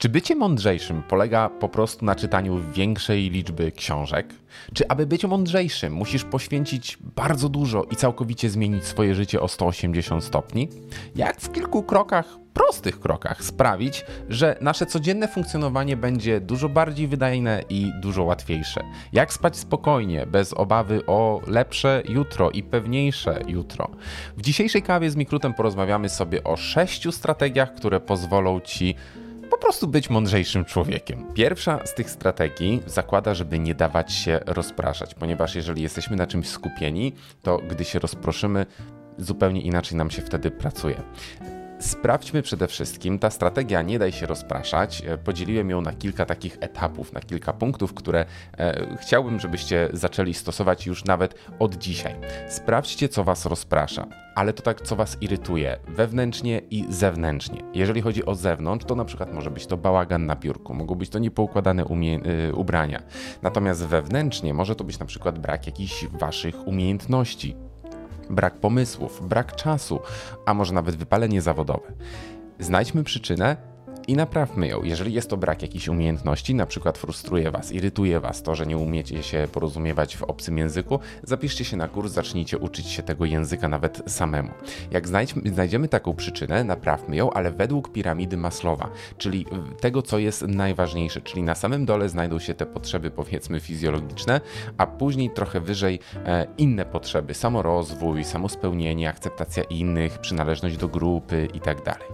Czy bycie mądrzejszym polega po prostu na czytaniu większej liczby książek? Czy aby być mądrzejszym musisz poświęcić bardzo dużo i całkowicie zmienić swoje życie o 180 stopni? Jak w kilku krokach, prostych krokach sprawić, że nasze codzienne funkcjonowanie będzie dużo bardziej wydajne i dużo łatwiejsze? Jak spać spokojnie, bez obawy o lepsze jutro i pewniejsze jutro? W dzisiejszej kawie z Mikrutem porozmawiamy sobie o sześciu strategiach, które pozwolą ci po prostu być mądrzejszym człowiekiem. Pierwsza z tych strategii zakłada, żeby nie dawać się rozpraszać, ponieważ jeżeli jesteśmy na czymś skupieni, to gdy się rozproszymy, zupełnie inaczej nam się wtedy pracuje. Sprawdźmy przede wszystkim, ta strategia nie daj się rozpraszać. E, podzieliłem ją na kilka takich etapów, na kilka punktów, które e, chciałbym, żebyście zaczęli stosować już nawet od dzisiaj. Sprawdźcie, co Was rozprasza, ale to tak, co Was irytuje wewnętrznie i zewnętrznie. Jeżeli chodzi o zewnątrz, to na przykład może być to bałagan na biurku, mogą być to niepoukładane umie- ubrania. Natomiast wewnętrznie może to być na przykład brak jakichś Waszych umiejętności, brak pomysłów, brak czasu, a może nawet wypalenie zawodowe. Znajdźmy przyczynę i naprawmy ją. Jeżeli jest to brak jakichś umiejętności, na przykład frustruje Was, irytuje Was to, że nie umiecie się porozumiewać w obcym języku, zapiszcie się na kurs, zacznijcie uczyć się tego języka nawet samemu. Jak znajdziemy taką przyczynę, naprawmy ją, ale według piramidy Maslowa, czyli tego, co jest najważniejsze, czyli na samym dole znajdą się te potrzeby powiedzmy fizjologiczne, a później trochę wyżej e, inne potrzeby, samorozwój, samospełnienie, akceptacja innych, przynależność do grupy itd. Tak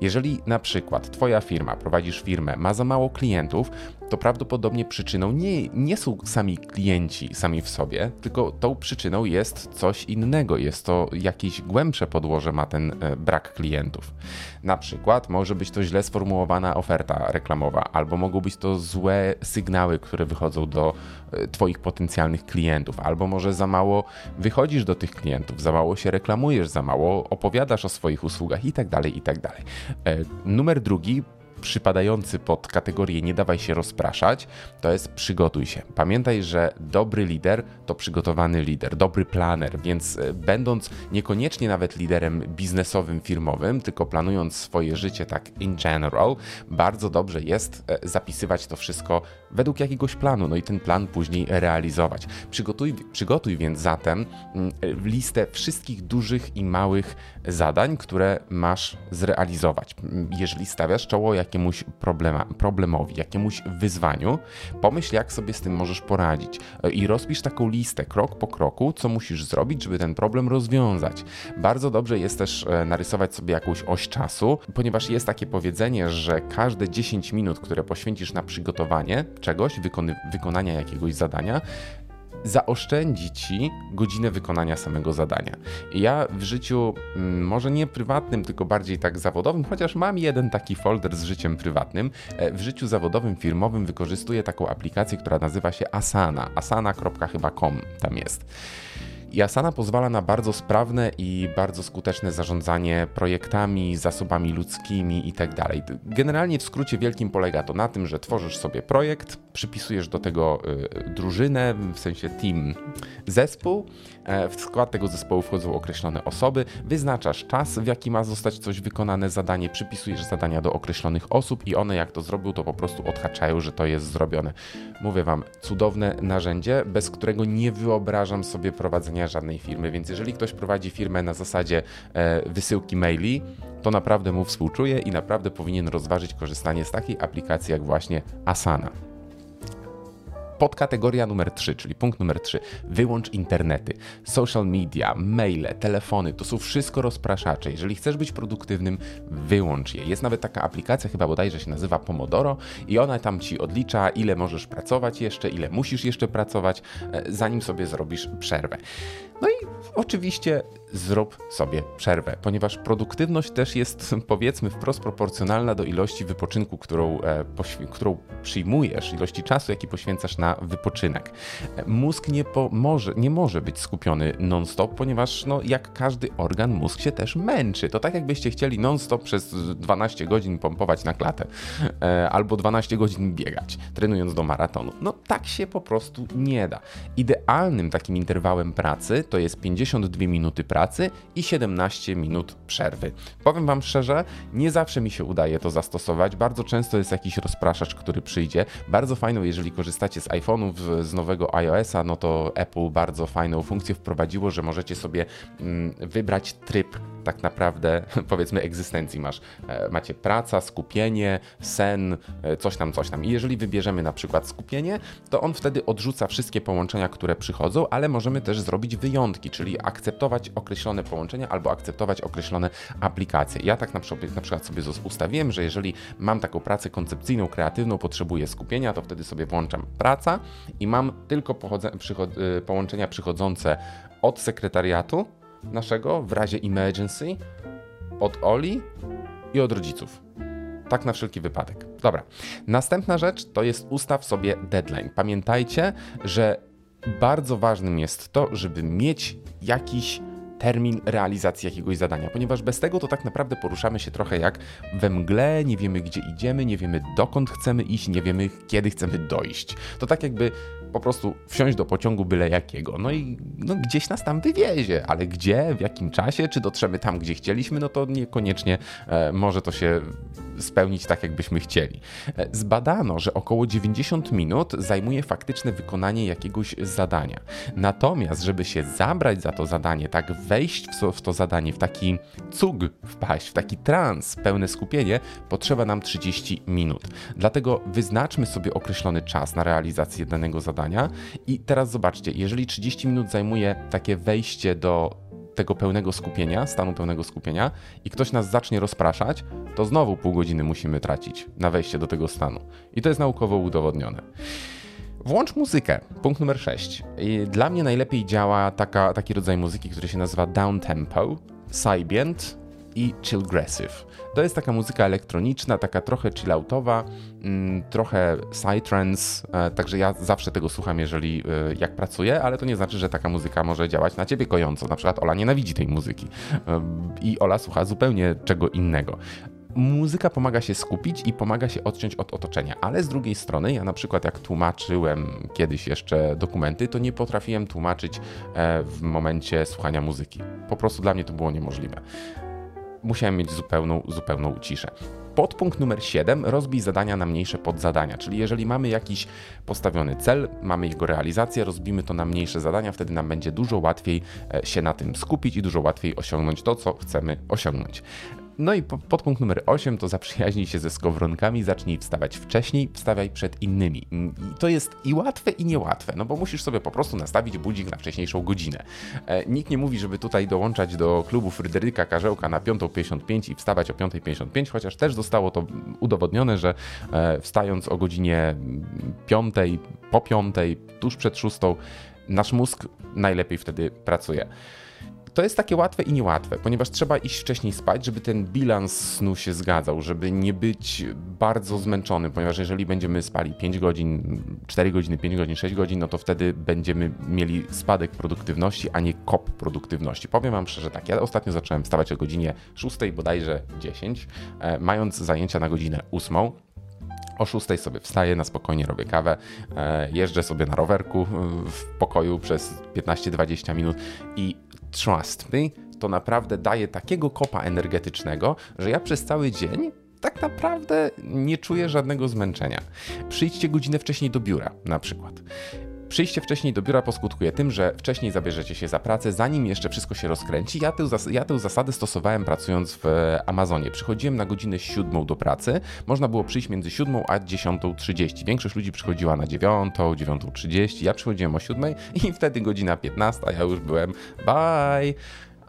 Jeżeli na przykład Twoja firma, prowadzisz firmę, ma za mało klientów, to prawdopodobnie przyczyną nie, nie są sami klienci sami w sobie, tylko tą przyczyną jest coś innego. Jest to jakieś głębsze podłoże ma ten e, brak klientów. Na przykład może być to źle sformułowana oferta reklamowa, albo mogą być to złe sygnały, które wychodzą do e, Twoich potencjalnych klientów, albo może za mało wychodzisz do tych klientów, za mało się reklamujesz, za mało opowiadasz o swoich usługach itd. Tak itd. Tak e, numer drugi przypadający pod kategorię nie dawaj się rozpraszać, to jest przygotuj się. Pamiętaj, że dobry lider to przygotowany lider, dobry planer, więc e, będąc niekoniecznie nawet liderem biznesowym, firmowym, tylko planując swoje życie tak in general, bardzo dobrze jest e, zapisywać to wszystko według jakiegoś planu, no i ten plan później realizować. Przygotuj, przygotuj więc zatem mm, listę wszystkich dużych i małych zadań, które masz zrealizować. Jeżeli stawiasz czoło jakiemuś problema, problemowi, jakiemuś wyzwaniu, pomyśl, jak sobie z tym możesz poradzić i rozpisz taką listę krok po kroku, co musisz zrobić, żeby ten problem rozwiązać. Bardzo dobrze jest też e, narysować sobie jakąś oś czasu, ponieważ jest takie powiedzenie, że każde 10 minut, które poświęcisz na przygotowanie czegoś, wykonania jakiegoś zadania, zaoszczędzi ci godzinę wykonania samego zadania. I ja w życiu, mm, może nie prywatnym, tylko bardziej tak zawodowym, chociaż mam jeden taki folder z życiem prywatnym, e, w życiu zawodowym, firmowym wykorzystuję taką aplikację, która nazywa się Asana. asana.com tam jest. I Asana pozwala na bardzo sprawne i bardzo skuteczne zarządzanie projektami, zasobami ludzkimi itd. Tak Generalnie w skrócie wielkim polega to na tym, że tworzysz sobie projekt, przypisujesz do tego y, drużynę, w sensie team, zespół. E, w skład tego zespołu wchodzą określone osoby, wyznaczasz czas, w jaki ma zostać coś wykonane, zadanie, przypisujesz zadania do określonych osób i one jak to zrobią, to po prostu odhaczają, że to jest zrobione. Mówię wam, cudowne narzędzie, bez którego nie wyobrażam sobie prowadzenia żadnej firmy, więc jeżeli ktoś prowadzi firmę na zasadzie e, wysyłki maili, to naprawdę mu współczuję i naprawdę powinien rozważyć korzystanie z takiej aplikacji jak właśnie Asana. Podkategoria numer 3, czyli punkt numer 3. Wyłącz internety. Social media, maile, telefony, to są wszystko rozpraszacze. Jeżeli chcesz być produktywnym, wyłącz je. Jest nawet taka aplikacja, chyba bodajże się nazywa Pomodoro i ona tam ci odlicza, ile możesz pracować jeszcze, ile musisz jeszcze pracować, e, zanim sobie zrobisz przerwę. No i oczywiście zrób sobie przerwę, ponieważ produktywność też jest powiedzmy wprost proporcjonalna do ilości wypoczynku, którą, e, którą przyjmujesz, ilości czasu, jaki poświęcasz na na wypoczynek. Mózg nie, może, nie może być skupiony non-stop, ponieważ no, jak każdy organ, mózg się też męczy. To tak jakbyście chcieli non-stop przez 12 godzin pompować na klatę e, albo 12 godzin biegać, trenując do maratonu. No tak się po prostu nie da. Idealnym takim interwałem pracy to jest 52 minuty pracy i 17 minut przerwy. Powiem Wam szczerze, nie zawsze mi się udaje to zastosować. Bardzo często jest jakiś rozpraszacz, który przyjdzie. Bardzo fajną, jeżeli korzystacie z iPhone'ów, z nowego iOS-a, no to Apple bardzo fajną funkcję wprowadziło, że możecie sobie mm, wybrać tryb tak naprawdę, powiedzmy, egzystencji. Masz, e, macie praca, skupienie, sen, e, coś tam, coś tam. I jeżeli wybierzemy na przykład skupienie, to on wtedy odrzuca wszystkie połączenia, które przychodzą, ale możemy też zrobić wyjątki, czyli akceptować określone połączenia albo akceptować określone aplikacje. Ja tak na przykład, na przykład sobie ustawiłem, że jeżeli mam taką pracę koncepcyjną, kreatywną, potrzebuję skupienia, to wtedy sobie włączam praca i mam tylko przychod y, połączenia przychodzące od sekretariatu naszego w razie emergency, od Oli i od rodziców. Tak na wszelki wypadek. Dobra. Następna rzecz to jest ustaw sobie deadline. Pamiętajcie, że bardzo ważnym jest to, żeby mieć jakiś termin realizacji jakiegoś zadania, ponieważ bez tego to tak naprawdę poruszamy się trochę jak we mgle, nie wiemy gdzie idziemy, nie wiemy dokąd chcemy iść, nie wiemy kiedy chcemy dojść. To tak jakby po prostu wsiąść do pociągu byle jakiego. No i no, gdzieś nas tam wywiezie, ale gdzie, w jakim czasie, czy dotrzemy tam, gdzie chcieliśmy, no to niekoniecznie e, może to się spełnić tak, jakbyśmy chcieli. E, zbadano, że około 90 minut zajmuje faktyczne wykonanie jakiegoś zadania. Natomiast, żeby się zabrać za to zadanie, tak wejść w, to zadanie, w taki cug wpaść, w taki trans, pełne skupienie, potrzeba nam 30 minut. Dlatego wyznaczmy sobie określony czas na realizację danego zadania i teraz zobaczcie, jeżeli 30 minut zajmuje takie wejście do tego pełnego skupienia, stanu pełnego skupienia i ktoś nas zacznie rozpraszać, to znowu pół godziny musimy tracić na wejście do tego stanu. I to jest naukowo udowodnione. Włącz muzykę. Punkt numer 6. Dla mnie najlepiej działa taka, taki rodzaj muzyki, który się nazywa down tempo, ambient i chillgressive. To jest taka muzyka elektroniczna, taka trochę chilloutowa, mm, trochę psytrance, e, także ja zawsze tego słucham, jeżeli e, jak pracuję, ale to nie znaczy, że taka muzyka może działać na ciebie kojąco. Na przykład Ola nienawidzi tej muzyki e, i Ola słucha zupełnie czego innego muzyka pomaga się skupić i pomaga się odciąć od otoczenia, ale z drugiej strony, ja na przykład jak tłumaczyłem kiedyś jeszcze dokumenty, to nie potrafiłem tłumaczyć w momencie słuchania muzyki. Po prostu dla mnie to było niemożliwe musiałem mieć zupełną, zupełną ciszę. Podpunkt numer 7 rozbij zadania na mniejsze podzadania, czyli jeżeli mamy jakiś postawiony cel, mamy jego realizację, rozbijmy to na mniejsze zadania, wtedy nam będzie dużo łatwiej e, się na tym skupić i dużo łatwiej osiągnąć to, co chcemy osiągnąć. No i podpunkt numer 8 to zaprzyjaźnij się ze skowronkami, zacznij wstawać wcześniej, wstawaj przed innymi. I to jest i łatwe, i niełatwe, no bo musisz sobie po prostu nastawić budzik na wcześniejszą godzinę. E, nikt nie mówi, żeby tutaj dołączać do klubu Fryderyka Karzełka na 5.55 i wstawać o 5.55, chociaż też zostało to udowodnione, że e, wstając o godzinie 5, po 5, tuż przed 6, nasz mózg najlepiej wtedy pracuje to jest takie łatwe i niełatwe, ponieważ trzeba iść wcześniej spać, żeby ten bilans snu się zgadzał, żeby nie być bardzo zmęczonym, ponieważ jeżeli będziemy spali 5 godzin, 4 godziny, 5 godzin, 6 godzin, no to wtedy będziemy mieli spadek produktywności, a nie kop produktywności. Powiem Wam szczerze tak, ja ostatnio zacząłem wstawać o godzinie 6, bodajże 10, e, mając zajęcia na godzinę 8, o 6 sobie wstaję, na spokojnie robię kawę, e, jeżdżę sobie na rowerku w pokoju przez 15-20 minut i trust me, to naprawdę daje takiego kopa energetycznego, że ja przez cały dzień tak naprawdę nie czuję żadnego zmęczenia. Przyjdźcie godzinę wcześniej do biura, na przykład. Przyjście wcześniej do biura poskutkuje tym, że wcześniej zabierzecie się za pracę, zanim jeszcze wszystko się rozkręci. Ja tę, zas- ja tę zasadę stosowałem pracując w Amazonie. Przychodziłem na godzinę 7 do pracy. Można było przyjść między 7 a 10.30. Większość ludzi przychodziła na 9, 9.30. Ja przychodziłem o 7 i wtedy godzina 15, ja już byłem bye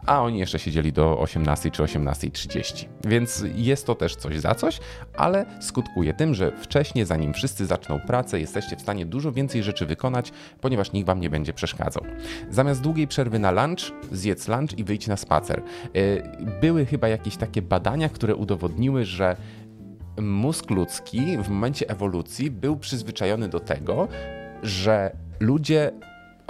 a oni jeszcze siedzieli do 18 czy 18.30. Więc jest to też coś za coś, ale skutkuje tym, że wcześniej, zanim wszyscy zaczną pracę, jesteście w stanie dużo więcej rzeczy wykonać, ponieważ nikt wam nie będzie przeszkadzał. Zamiast długiej przerwy na lunch, zjedz lunch i wyjdź na spacer. E, były chyba jakieś takie badania, które udowodniły, że mózg ludzki w momencie ewolucji był przyzwyczajony do tego, że ludzie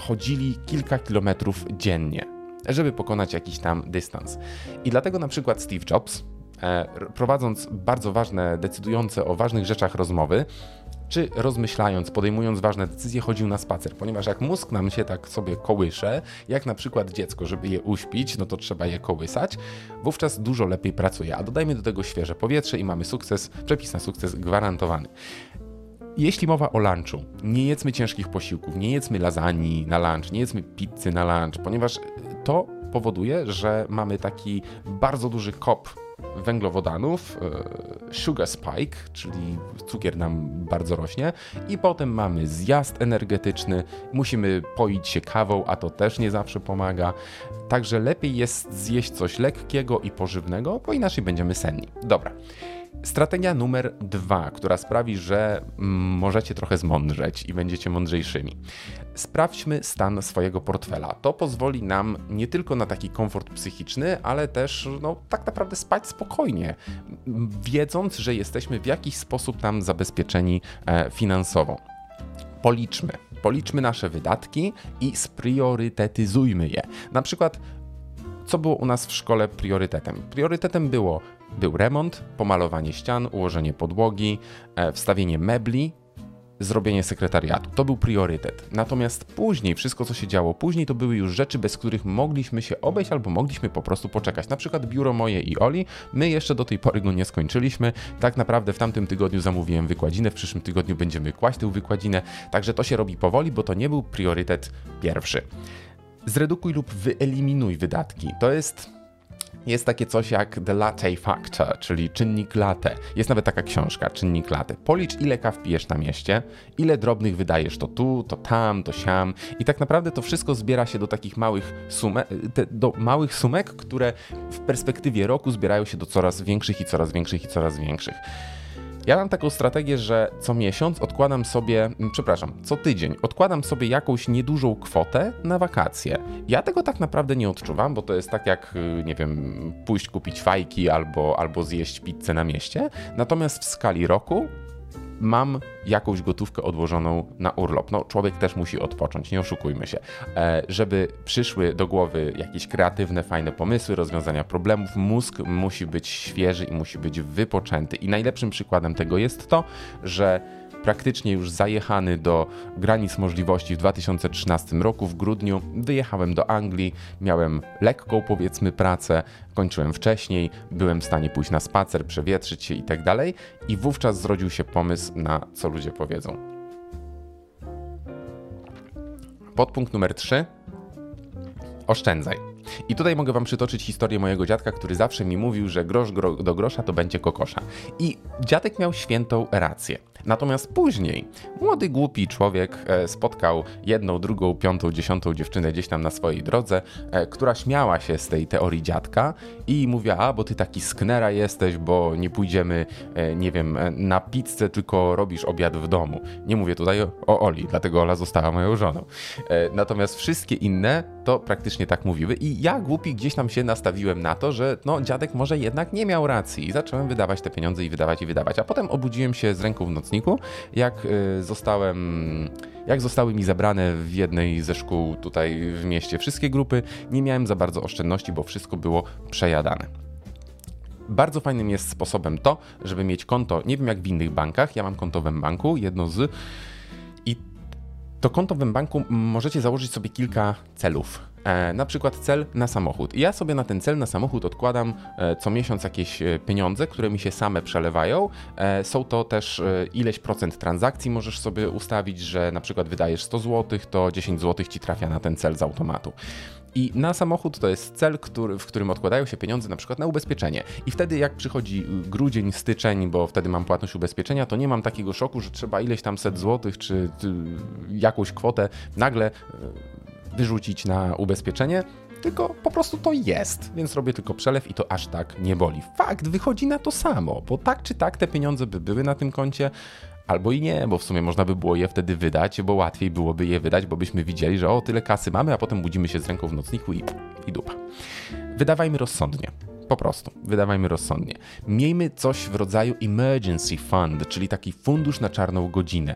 chodzili kilka kilometrów dziennie, żeby pokonać jakiś tam dystans. I dlatego na przykład Steve Jobs, e, prowadząc bardzo ważne, decydujące o ważnych rzeczach rozmowy, czy rozmyślając, podejmując ważne decyzje, chodził na spacer, ponieważ jak mózg nam się tak sobie kołysze, jak na przykład dziecko, żeby je uśpić, no to trzeba je kołysać, wówczas dużo lepiej pracuje. A dodajmy do tego świeże powietrze i mamy sukces, przepis na sukces gwarantowany. Jeśli mowa o lunchu, nie jedzmy ciężkich posiłków, nie jedzmy lasagne na lunch, nie jedzmy pizzy na lunch, ponieważ to powoduje, że mamy taki bardzo duży kop węglowodanów, e, sugar spike, czyli cukier nam bardzo rośnie, i potem mamy zjazd energetyczny, musimy poić się kawą, a to też nie zawsze pomaga. Także lepiej jest zjeść coś lekkiego i pożywnego, bo inaczej będziemy senni. Dobra. Strategia numer dwa, która sprawi, że możecie trochę zmądrzeć i będziecie mądrzejszymi. Sprawdźmy stan swojego portfela. To pozwoli nam nie tylko na taki komfort psychiczny, ale też no, tak naprawdę spać spokojnie, wiedząc, że jesteśmy w jakiś sposób tam zabezpieczeni e, finansowo. Policzmy. Policzmy nasze wydatki i spriorytetyzujmy je. Na przykład co było u nas w szkole priorytetem? Priorytetem było był remont, pomalowanie ścian, ułożenie podłogi, e, wstawienie mebli, zrobienie sekretariatu. To był priorytet. Natomiast później, wszystko co się działo później, to były już rzeczy, bez których mogliśmy się obejść albo mogliśmy po prostu poczekać. Na przykład biuro moje i Oli, my jeszcze do tej pory go nie skończyliśmy. Tak naprawdę w tamtym tygodniu zamówiłem wykładzinę, w przyszłym tygodniu będziemy kłaść tę wykładzinę, także to się robi powoli, bo to nie był priorytet pierwszy. Zredukuj lub wyeliminuj wydatki. To jest jest takie coś jak The Latte Factor, czyli czynnik latte. Jest nawet taka książka, czynnik latte. Policz ile kaw pijesz na mieście, ile drobnych wydajesz to tu, to tam, to siam i tak naprawdę to wszystko zbiera się do takich małych sumek, do małych sumek, które w perspektywie roku zbierają się do coraz większych i coraz większych i coraz większych. Ja mam taką strategię, że co miesiąc odkładam sobie, mm, przepraszam, co tydzień odkładam sobie jakąś niedużą kwotę na wakacje. Ja tego tak naprawdę nie odczuwam, bo to jest tak jak, y, nie wiem, pójść kupić fajki albo, albo zjeść pizzę na mieście. Natomiast w skali roku mam jakąś gotówkę odłożoną na urlop. No, człowiek też musi odpocząć, nie oszukujmy się. E, żeby przyszły do głowy jakieś kreatywne, fajne pomysły, rozwiązania problemów, mózg musi być świeży i musi być wypoczęty. I najlepszym przykładem tego jest to, że praktycznie już zajechany do granic możliwości w 2013 roku, w grudniu, wyjechałem do Anglii, miałem lekką powiedzmy pracę, kończyłem wcześniej, byłem w stanie pójść na spacer, przewietrzyć się i tak i wówczas zrodził się pomysł na co ludzie powiedzą. Podpunkt numer 3. Oszczędzaj. I tutaj mogę wam przytoczyć historię mojego dziadka, który zawsze mi mówił, że grosz gro do grosza to będzie kokosza. I dziadek miał świętą rację. Natomiast później młody, głupi człowiek e, spotkał jedną, drugą, piątą, dziesiątą dziewczynę gdzieś tam na swojej drodze, e, która śmiała się z tej teorii dziadka i mówiła, a bo ty taki sknera jesteś, bo nie pójdziemy, e, nie wiem, na pizzę, tylko robisz obiad w domu. Nie mówię tutaj o Oli, dlatego Ola została moją żoną. Natomiast wszystkie inne to praktycznie tak mówiły i ja głupi gdzieś tam się nastawiłem na to, że no dziadek może jednak nie miał racji i zacząłem wydawać te pieniądze i wydawać i wydawać, a potem obudziłem się z ręką w jak y, zostałem jak zostały mi zabrane w jednej ze szkół tutaj w mieście wszystkie grupy, nie miałem za bardzo oszczędności, bo wszystko było przejadane. Bardzo fajnym jest sposobem to, żeby mieć konto, nie wiem jak w innych bankach, ja mam konto w banku, jedno z i to konto w banku możecie założyć sobie kilka celów. E, na przykład cel na samochód. Ja sobie na ten cel na samochód odkładam e, co miesiąc jakieś e, pieniądze, które mi się same przelewają. Są to też ileś procent transakcji możesz sobie ustawić, że na przykład wydajesz 100 zł, to 10 zł ci trafia na ten cel z automatu. I na samochód to jest cel, który, w którym odkładają się pieniądze na przykład na ubezpieczenie. I wtedy jak przychodzi grudzień, styczeń, bo wtedy mam płatność ubezpieczenia, to nie mam takiego szoku, że trzeba ileś tam set złotych czy, czy jakąś kwotę nagle wyrzucić na ubezpieczenie, tylko po prostu to jest, więc robię tylko przelew i to aż tak nie boli. Fakt, wychodzi na to samo, bo tak czy tak te pieniądze by były na tym koncie, albo i nie, bo w sumie można by było je wtedy wydać, bo łatwiej byłoby je wydać, bo byśmy widzieli, że o tyle kasy mamy, a potem budzimy się z ręką w nocniku i, i dupa. Wydawajmy rozsądnie. Po prostu, wydawajmy rozsądnie. Miejmy coś w rodzaju emergency fund, czyli taki fundusz na czarną godzinę.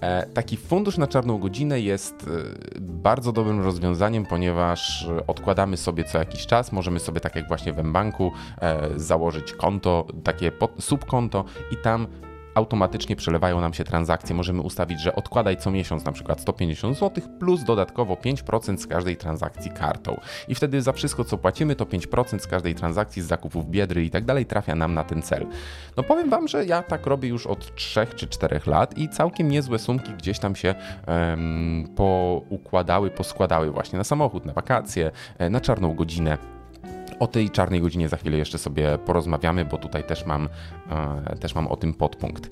E, taki fundusz na czarną godzinę jest e, bardzo dobrym rozwiązaniem, ponieważ odkładamy sobie co jakiś czas, możemy sobie tak jak właśnie w banku e, założyć konto, takie subkonto i tam automatycznie przelewają nam się transakcje. Możemy ustawić, że odkładaj co miesiąc na przykład 150 zł plus dodatkowo 5% z każdej transakcji kartą. I wtedy za wszystko co płacimy to 5% z każdej transakcji z zakupów biedry i tak dalej trafia nam na ten cel. No powiem wam, że ja tak robię już od 3 czy 4 lat i całkiem niezłe sumki gdzieś tam się um, poukładały, poskładały właśnie na samochód, na wakacje, e, na czarną godzinę. O tej czarnej godzinie za chwilę jeszcze sobie porozmawiamy, bo tutaj też mam, e, też mam o tym podpunkt.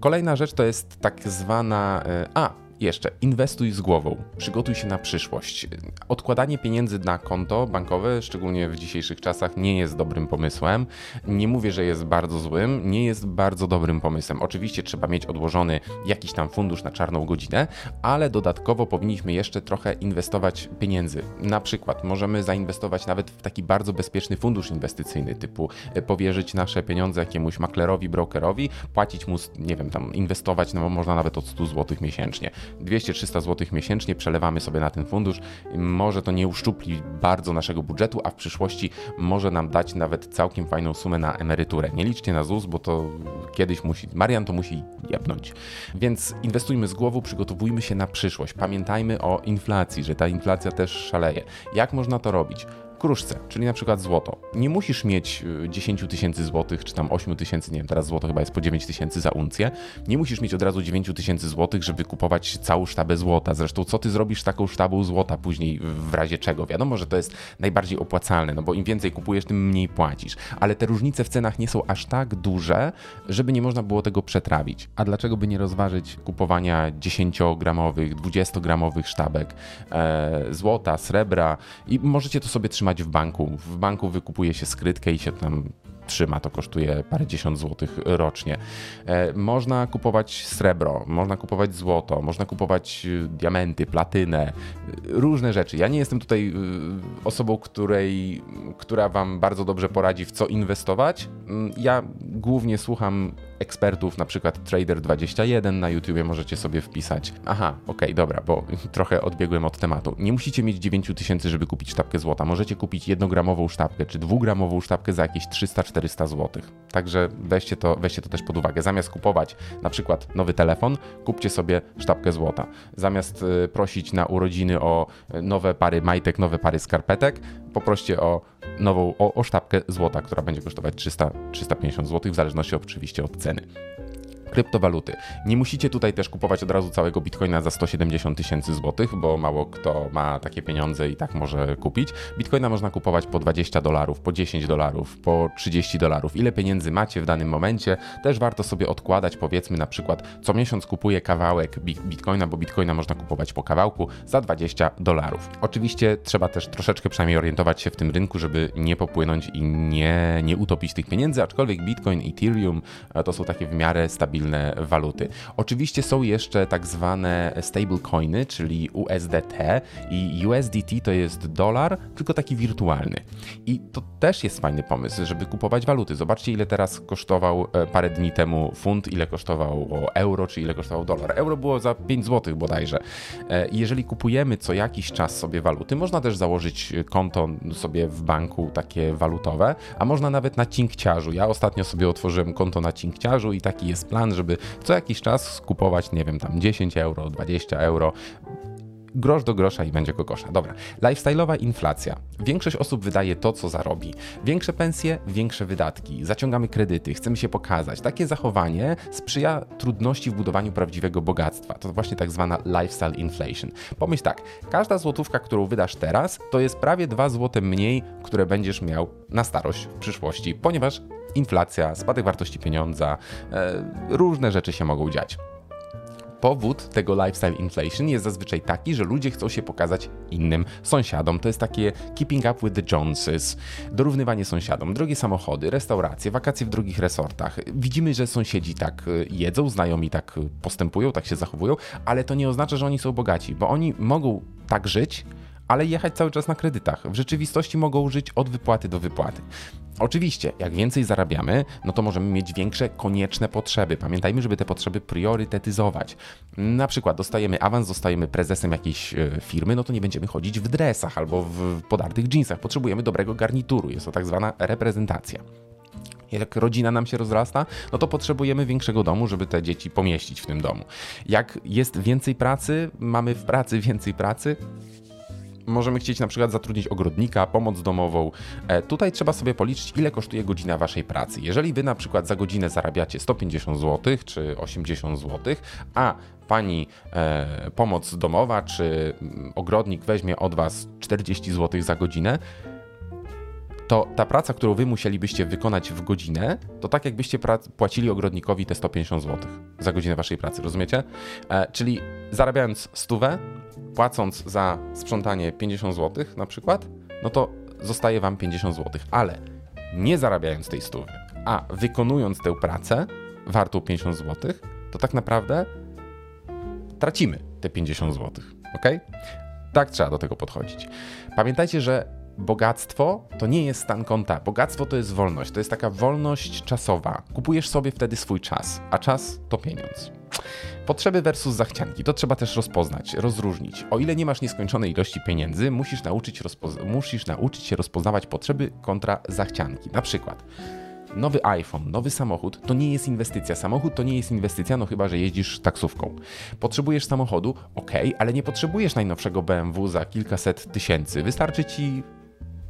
Kolejna rzecz to jest tak zwana. E, a, jeszcze, inwestuj z głową, przygotuj się na przyszłość. Odkładanie pieniędzy na konto bankowe, szczególnie w dzisiejszych czasach, nie jest dobrym pomysłem. Nie mówię, że jest bardzo złym, nie jest bardzo dobrym pomysłem. Oczywiście trzeba mieć odłożony jakiś tam fundusz na czarną godzinę, ale dodatkowo powinniśmy jeszcze trochę inwestować pieniędzy. Na przykład możemy zainwestować nawet w taki bardzo bezpieczny fundusz inwestycyjny, typu e, powierzyć nasze pieniądze jakiemuś maklerowi, brokerowi, płacić mu, nie wiem, tam inwestować, no można nawet od 100 zł miesięcznie. 200-300 zł miesięcznie przelewamy sobie na ten fundusz. Może to nie uszczupli bardzo naszego budżetu, a w przyszłości może nam dać nawet całkiem fajną sumę na emeryturę. Nie liczcie na ZUS, bo to kiedyś musi, Marian to musi jebnąć. Więc inwestujmy z głową, przygotowujmy się na przyszłość. Pamiętajmy o inflacji, że ta inflacja też szaleje. Jak można to robić? Kruszce, czyli na przykład złoto. Nie musisz mieć 10 y, tysięcy złotych, czy tam 8 tysięcy, nie wiem, teraz złoto chyba jest po 9 tysięcy za uncję. Nie musisz mieć od razu 9 tysięcy złotych, żeby kupować całą sztabę złota. Zresztą co ty zrobisz z taką sztabą złota później w razie czego? Wiadomo, że to jest najbardziej opłacalne, no bo im więcej kupujesz, tym mniej płacisz. Ale te różnice w cenach nie są aż tak duże, żeby nie można było tego przetrawić. A dlaczego by nie rozważyć kupowania 10-gramowych, 20-gramowych sztabek e, złota, srebra i możecie to sobie trzymać w banku. W banku wykupuje się skrytkę i się tam trzyma, to kosztuje parędziesiąt złotych rocznie. E, można kupować srebro, można kupować złoto, można kupować y, diamenty, platynę, y, różne rzeczy. Ja nie jestem tutaj y, osobą, której, która wam bardzo dobrze poradzi w co inwestować. Mm, ja głównie słucham ekspertów, na przykład Trader21 na YouTubie możecie sobie wpisać. Aha, okej, okay, dobra, bo trochę odbiegłem od tematu. Nie musicie mieć 9000, żeby kupić sztabkę złota. Możecie kupić jednogramową sztabkę czy dwugramową sztabkę za jakieś 300-400 zł. Także weźcie to, weźcie to też pod uwagę. Zamiast kupować na przykład nowy telefon, kupcie sobie sztabkę złota. Zamiast y, prosić na urodziny o nowe pary majtek, nowe pary skarpetek, poproście o nową, o, o sztabkę złota, która będzie kosztować 300-350 zł, w zależności oczywiście od ceny kryptowaluty. Nie musicie tutaj też kupować od razu całego bitcoina za 170 tysięcy złotych, bo mało kto ma takie pieniądze i tak może kupić. Bitcoina można kupować po 20 dolarów, po 10 dolarów, po 30 dolarów. Ile pieniędzy macie w danym momencie, też warto sobie odkładać. Powiedzmy na przykład co miesiąc kupuję kawałek bitcoina, bo bitcoina można kupować po kawałku za 20 dolarów. Oczywiście trzeba też troszeczkę przynajmniej orientować się w tym rynku, żeby nie popłynąć i nie, nie utopić tych pieniędzy, aczkolwiek bitcoin, ethereum e, to są takie w miarę stabilne stabilne waluty. Oczywiście są jeszcze tak zwane stablecoiny, czyli USDT i USDT to jest dolar, tylko taki wirtualny. I to też jest fajny pomysł, żeby kupować waluty. Zobaczcie, ile teraz kosztował e, parę dni temu funt, ile kosztował euro, czy ile kosztował dolar. Euro było za 5 zł bodajże. E, jeżeli kupujemy co jakiś czas sobie waluty, można też założyć konto sobie w banku takie walutowe, a można nawet na cinkciarzu. Ja ostatnio sobie otworzyłem konto na cinkciarzu i taki jest plan, żeby co jakiś czas kupować, nie wiem, tam 10 euro, 20 euro grosz do grosza i będzie kokosza. Dobra, lifestyle'owa inflacja. Większość osób wydaje to, co zarobi. Większe pensje, większe wydatki. Zaciągamy kredyty, chcemy się pokazać. Takie zachowanie sprzyja trudności w budowaniu prawdziwego bogactwa. To właśnie tak zwana lifestyle inflation. Pomyśl tak, każda złotówka, którą wydasz teraz, to jest prawie 2 złote mniej, które będziesz miał na starość w przyszłości, ponieważ inflacja, spadek wartości pieniądza, e, różne rzeczy się mogą dziać. Powód tego lifestyle inflation jest zazwyczaj taki, że ludzie chcą się pokazać innym sąsiadom. To jest takie keeping up with the Joneses, dorównywanie sąsiadom, drogie samochody, restauracje, wakacje w drugich resortach. Widzimy, że sąsiedzi tak e, jedzą, znajomi tak postępują, tak się zachowują, ale to nie oznacza, że oni są bogaci, bo oni mogą tak żyć, ale jechać cały czas na kredytach. W rzeczywistości mogą żyć od wypłaty do wypłaty. Oczywiście, jak więcej zarabiamy, no to możemy mieć większe konieczne potrzeby. Pamiętajmy, żeby te potrzeby priorytetyzować. Na przykład dostajemy awans, zostajemy prezesem jakiejś e, firmy, no to nie będziemy chodzić w dresach albo w podartych jeansach. Potrzebujemy dobrego garnituru. Jest to tak zwana reprezentacja jak rodzina nam się rozrasta, no to potrzebujemy większego domu, żeby te dzieci pomieścić w tym domu. Jak jest więcej pracy, mamy w pracy więcej pracy, Możemy chcieć na przykład zatrudnić ogrodnika, pomoc domową. E, tutaj trzeba sobie policzyć, ile kosztuje godzina waszej pracy. Jeżeli wy na przykład za godzinę zarabiacie 150 zł czy 80 zł, a pani e, pomoc domowa czy mm, ogrodnik weźmie od was 40 zł za godzinę, to ta praca, którą wy musielibyście wykonać w godzinę, to tak jakbyście płacili ogrodnikowi te 150 zł za godzinę waszej pracy, rozumiecie? E, czyli zarabiając stówę, płacąc za sprzątanie 50 zł na przykład, no to zostaje wam 50 zł, ale nie zarabiając tej stówy, a wykonując tę pracę wartą 50 zł, to tak naprawdę tracimy te 50 zł, ok? Tak trzeba do tego podchodzić. Pamiętajcie, że bogactwo to nie jest stan konta. Bogactwo to jest wolność. To jest taka wolność czasowa. Kupujesz sobie wtedy swój czas, a czas to pieniądz. Potrzeby versus zachcianki. To trzeba też rozpoznać, rozróżnić. O ile nie masz nieskończonej ilości pieniędzy, musisz nauczyć, musisz nauczyć się rozpoznawać potrzeby kontra zachcianki. Na przykład nowy iPhone, nowy samochód to nie jest inwestycja. Samochód to nie jest inwestycja, no chyba, że jeździsz taksówką. Potrzebujesz samochodu, ok, ale nie potrzebujesz najnowszego BMW za kilkaset tysięcy. Wystarczy ci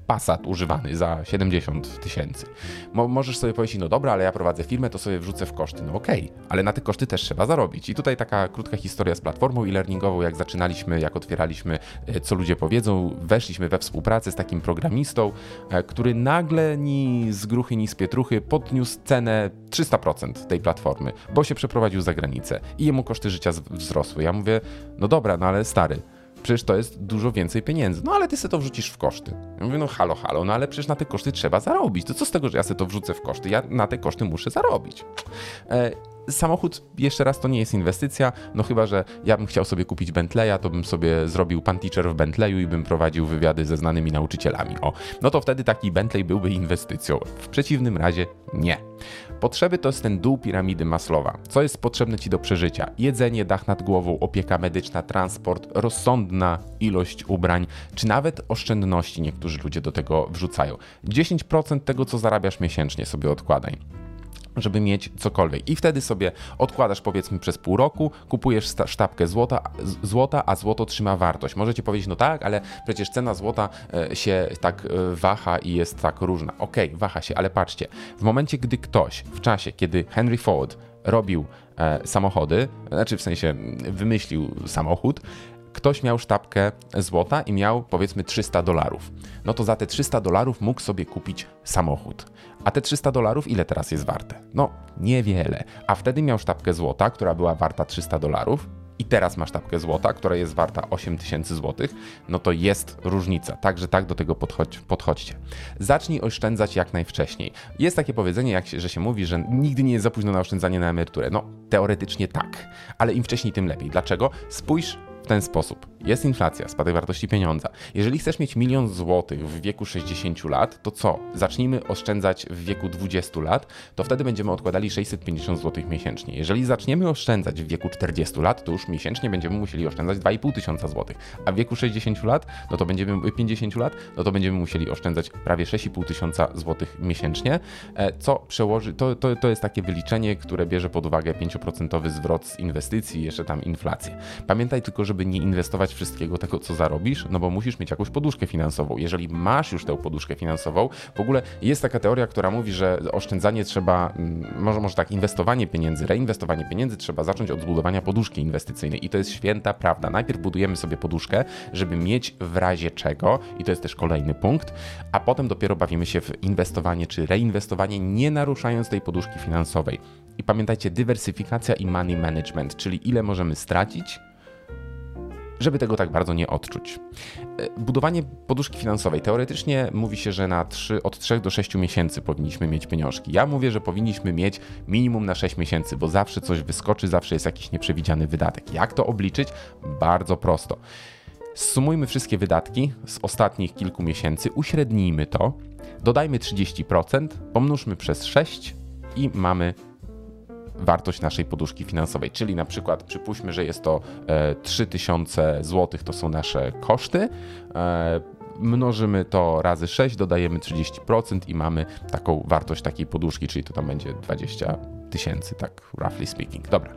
Passat używany za 70 tysięcy. Mo możesz sobie powiedzieć, no dobra, ale ja prowadzę firmę, to sobie wrzucę w koszty. No okej, okay, ale na te koszty też trzeba zarobić. I tutaj taka krótka historia z platformą e-learningową, jak zaczynaliśmy, jak otwieraliśmy, e, co ludzie powiedzą, weszliśmy we współpracę z takim programistą, e, który nagle ni z gruchy, ni z pietruchy podniósł cenę 300% tej platformy, bo się przeprowadził za granicę i jemu koszty życia wzrosły. Ja mówię, no dobra, no ale stary, przecież to jest dużo więcej pieniędzy. No ale ty sobie to wrzucisz w koszty. Ja mówię, no halo, halo, no ale przecież na te koszty trzeba zarobić. To co z tego, że ja sobie to wrzucę w koszty? Ja na te koszty muszę zarobić. Samochód, jeszcze raz, to nie jest inwestycja, no chyba, że ja bym chciał sobie kupić Bentleya, to bym sobie zrobił pan teacher w Bentleyu i bym prowadził wywiady ze znanymi nauczycielami. O, no to wtedy taki Bentley byłby inwestycją. W przeciwnym razie nie. Potrzeby to jest ten dół piramidy Maslowa. Co jest potrzebne ci do przeżycia? Jedzenie, dach nad głową, opieka medyczna, transport, rozsądna ilość ubrań, czy nawet oszczędności niektórzy ludzie do tego wrzucają. 10% tego, co zarabiasz miesięcznie sobie odkładaj żeby mieć cokolwiek. I wtedy sobie odkładasz powiedzmy przez pół roku, kupujesz sztabkę złota, złota, a złoto trzyma wartość. Możecie powiedzieć, no tak, ale przecież cena złota e, się tak e, waha i jest tak różna. Okej, okay, waha się, ale patrzcie, w momencie, gdy ktoś w czasie, kiedy Henry Ford robił e, samochody, znaczy w sensie wymyślił samochód, ktoś miał sztabkę złota i miał powiedzmy 300 dolarów. No to za te 300 dolarów mógł sobie kupić samochód. A te 300 dolarów ile teraz jest warte? No, niewiele. A wtedy miał sztabkę złota, która była warta 300 dolarów, i teraz masz sztabkę złota, która jest warta 8000 zł, no to jest różnica. Także tak do tego podchodź, podchodźcie. Zacznij oszczędzać jak najwcześniej. Jest takie powiedzenie, jak się, że się mówi, że nigdy nie jest za późno na oszczędzanie na emeryturę. No, teoretycznie tak, ale im wcześniej, tym lepiej. Dlaczego? Spójrz w ten sposób. Jest inflacja, spadek wartości pieniądza. Jeżeli chcesz mieć milion złotych w wieku 60 lat, to co? Zacznijmy oszczędzać w wieku 20 lat, to wtedy będziemy odkładali 650 złotych miesięcznie. Jeżeli zaczniemy oszczędzać w wieku 40 lat, to już miesięcznie będziemy musieli oszczędzać 2,5 tysiąca złotych, a w wieku 60 lat, no to będziemy 50 lat, no to będziemy musieli oszczędzać prawie 6,5 tysiąca złotych miesięcznie, e, co przełoży, to, to, to jest takie wyliczenie, które bierze pod uwagę 5% zwrot z inwestycji jeszcze tam inflację. Pamiętaj tylko, żeby nie inwestować wszystkiego tego, co zarobisz, no bo musisz mieć jakąś poduszkę finansową. Jeżeli masz już tę poduszkę finansową, w ogóle jest taka teoria, która mówi, że oszczędzanie trzeba, mm, może, może tak, inwestowanie pieniędzy, reinwestowanie pieniędzy trzeba zacząć od zbudowania poduszki inwestycyjnej i to jest święta prawda. Najpierw budujemy sobie poduszkę, żeby mieć w razie czego, i to jest też kolejny punkt, a potem dopiero bawimy się w inwestowanie czy reinwestowanie, nie naruszając tej poduszki finansowej. I pamiętajcie, dywersyfikacja i money management, czyli ile możemy stracić, żeby tego tak bardzo nie odczuć. E, budowanie poduszki finansowej. Teoretycznie mówi się, że na 3, od 3 do 6 miesięcy powinniśmy mieć pieniążki. Ja mówię, że powinniśmy mieć minimum na 6 miesięcy, bo zawsze coś wyskoczy, zawsze jest jakiś nieprzewidziany wydatek. Jak to obliczyć? Bardzo prosto. Sumujmy wszystkie wydatki z ostatnich kilku miesięcy, uśrednijmy to, dodajmy 30%, pomnóżmy przez 6 i mamy wartość naszej poduszki finansowej. Czyli na przykład przypuśćmy, że jest to 3000 zł, to są nasze koszty. E, mnożymy to razy 6, dodajemy 30% i mamy taką wartość takiej poduszki, czyli to tam będzie 20 tysięcy, tak roughly speaking. Dobra.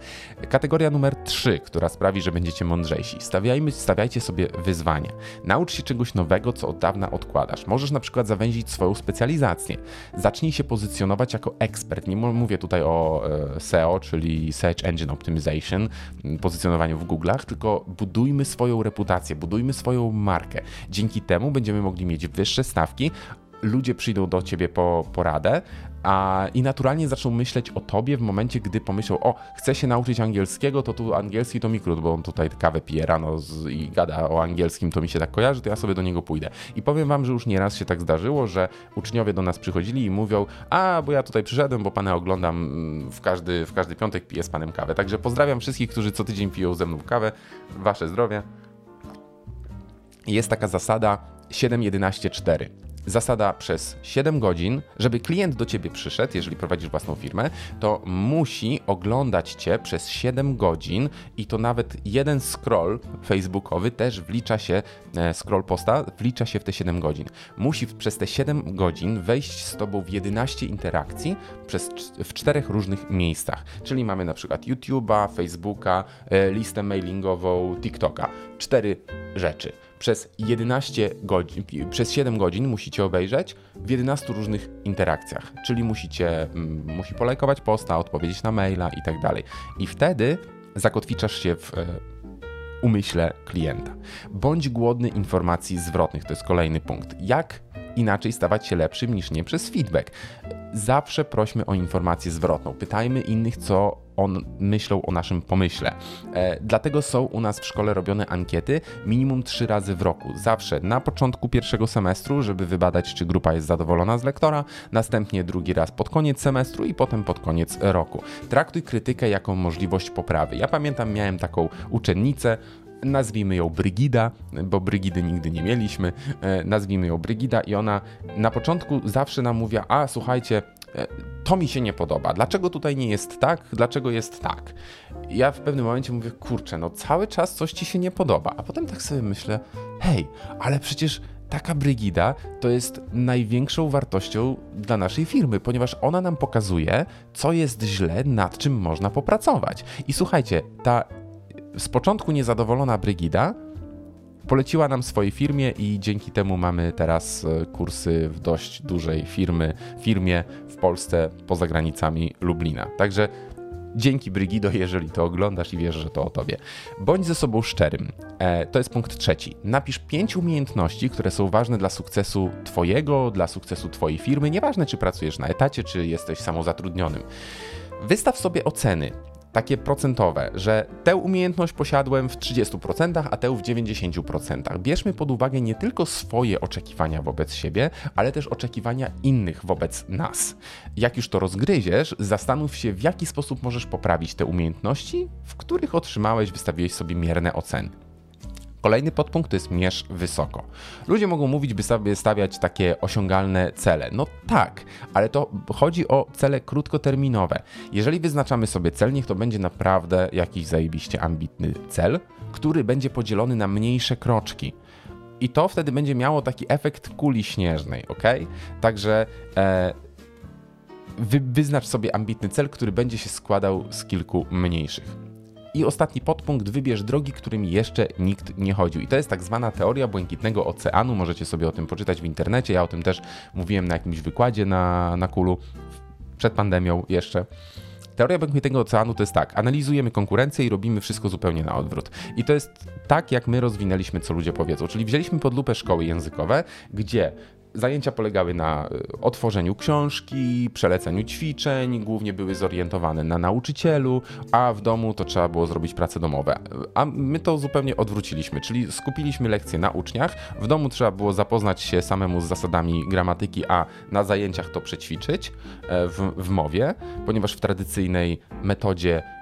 Kategoria numer 3, która sprawi, że będziecie mądrzejsi. Stawiajmy, stawiajcie sobie wyzwanie. Naucz się czegoś nowego, co od dawna odkładasz. Możesz na przykład zawęzić swoją specjalizację. Zacznij się pozycjonować jako ekspert. Nie mówię tutaj o e, SEO, czyli Search Engine Optimization, pozycjonowaniu w Google'ach, tylko budujmy swoją reputację, budujmy swoją markę. Dzięki temu będziemy mogli mieć wyższe stawki, ludzie przyjdą do ciebie po poradę a, i naturalnie zaczną myśleć o tobie w momencie, gdy pomyślą, o, chcę się nauczyć angielskiego, to tu angielski to mi krót, bo on tutaj kawę pije rano z, i gada o angielskim, to mi się tak kojarzy, to ja sobie do niego pójdę. I powiem wam, że już nieraz się tak zdarzyło, że uczniowie do nas przychodzili i mówią, a, bo ja tutaj przyszedłem, bo pana oglądam mm, w każdy, w każdy piątek, piję z panem kawę. Także pozdrawiam wszystkich, którzy co tydzień piją ze mną kawę. Wasze zdrowie. Jest taka zasada 7-11-4 zasada przez 7 godzin, żeby klient do ciebie przyszedł, jeżeli prowadzisz własną firmę, to musi oglądać cię przez 7 godzin i to nawet jeden scroll facebookowy też wlicza się, e, scroll posta wlicza się w te 7 godzin. Musi przez te 7 godzin wejść z tobą w 11 interakcji przez, w czterech różnych miejscach. Czyli mamy na przykład YouTube'a, Facebooka, e, listę mailingową, TikToka. Cztery rzeczy przez 11 godzin, przez 7 godzin musicie obejrzeć w 11 różnych interakcjach, czyli musicie, mm, musi polajkować posta, odpowiedzieć na maila i tak dalej. I wtedy zakotwiczasz się w e, umyśle klienta. Bądź głodny informacji zwrotnych, to jest kolejny punkt. Jak inaczej stawać się lepszym niż nie przez feedback? Zawsze prośmy o informację zwrotną. Pytajmy innych, co on myślą o naszym pomyśle. E, dlatego są u nas w szkole robione ankiety minimum trzy razy w roku. Zawsze na początku pierwszego semestru, żeby wybadać, czy grupa jest zadowolona z lektora, następnie drugi raz pod koniec semestru i potem pod koniec roku. Traktuj krytykę jako możliwość poprawy. Ja pamiętam, miałem taką uczennicę, nazwijmy ją Brygida, bo Brygidy nigdy nie mieliśmy, e, nazwijmy ją Brygida i ona na początku zawsze nam mówiła, a słuchajcie, e, to mi się nie podoba, dlaczego tutaj nie jest tak, dlaczego jest tak. Ja w pewnym momencie mówię, kurczę, no cały czas coś ci się nie podoba, a potem tak sobie myślę, hej, ale przecież taka Brygida to jest największą wartością dla naszej firmy, ponieważ ona nam pokazuje, co jest źle, nad czym można popracować. I słuchajcie, ta z początku niezadowolona Brygida poleciła nam swojej firmie i dzięki temu mamy teraz e, kursy w dość dużej firmy, firmie w Polsce poza granicami Lublina. Także dzięki Brygido, jeżeli to oglądasz i wiesz, że to o tobie. Bądź ze sobą szczerym. E, to jest punkt trzeci. Napisz pięć umiejętności, które są ważne dla sukcesu twojego, dla sukcesu twojej firmy. Nieważne, czy pracujesz na etacie, czy jesteś samozatrudnionym. Wystaw sobie oceny takie procentowe, że tę umiejętność posiadłem w 30%, a tę w 90%. Bierzmy pod uwagę nie tylko swoje oczekiwania wobec siebie, ale też oczekiwania innych wobec nas. Jak już to rozgryziesz, zastanów się, w jaki sposób możesz poprawić te umiejętności, w których otrzymałeś, wystawiłeś sobie mierne oceny. Kolejny podpunkt to jest mierz wysoko. Ludzie mogą mówić, by sobie stawiać takie osiągalne cele. No tak, ale to chodzi o cele krótkoterminowe. Jeżeli wyznaczamy sobie cel, niech to będzie naprawdę jakiś zajebiście ambitny cel, który będzie podzielony na mniejsze kroczki. I to wtedy będzie miało taki efekt kuli śnieżnej, ok? Także e, wy, wyznacz sobie ambitny cel, który będzie się składał z kilku mniejszych. I ostatni podpunkt, wybierz drogi, którymi jeszcze nikt nie chodził. I to jest tak zwana teoria błękitnego oceanu. Możecie sobie o tym poczytać w internecie. Ja o tym też mówiłem na jakimś wykładzie na, na Kulu przed pandemią jeszcze. Teoria błękitnego oceanu to jest tak, analizujemy konkurencję i robimy wszystko zupełnie na odwrót. I to jest tak, jak my rozwinęliśmy, co ludzie powiedzą. Czyli wzięliśmy pod lupę szkoły językowe, gdzie Zajęcia polegały na y, otworzeniu książki, przeleceniu ćwiczeń, głównie były zorientowane na nauczycielu, a w domu to trzeba było zrobić prace domowe. A my to zupełnie odwróciliśmy, czyli skupiliśmy lekcje na uczniach, w domu trzeba było zapoznać się samemu z zasadami gramatyki, a na zajęciach to przećwiczyć e, w, w mowie, ponieważ w tradycyjnej metodzie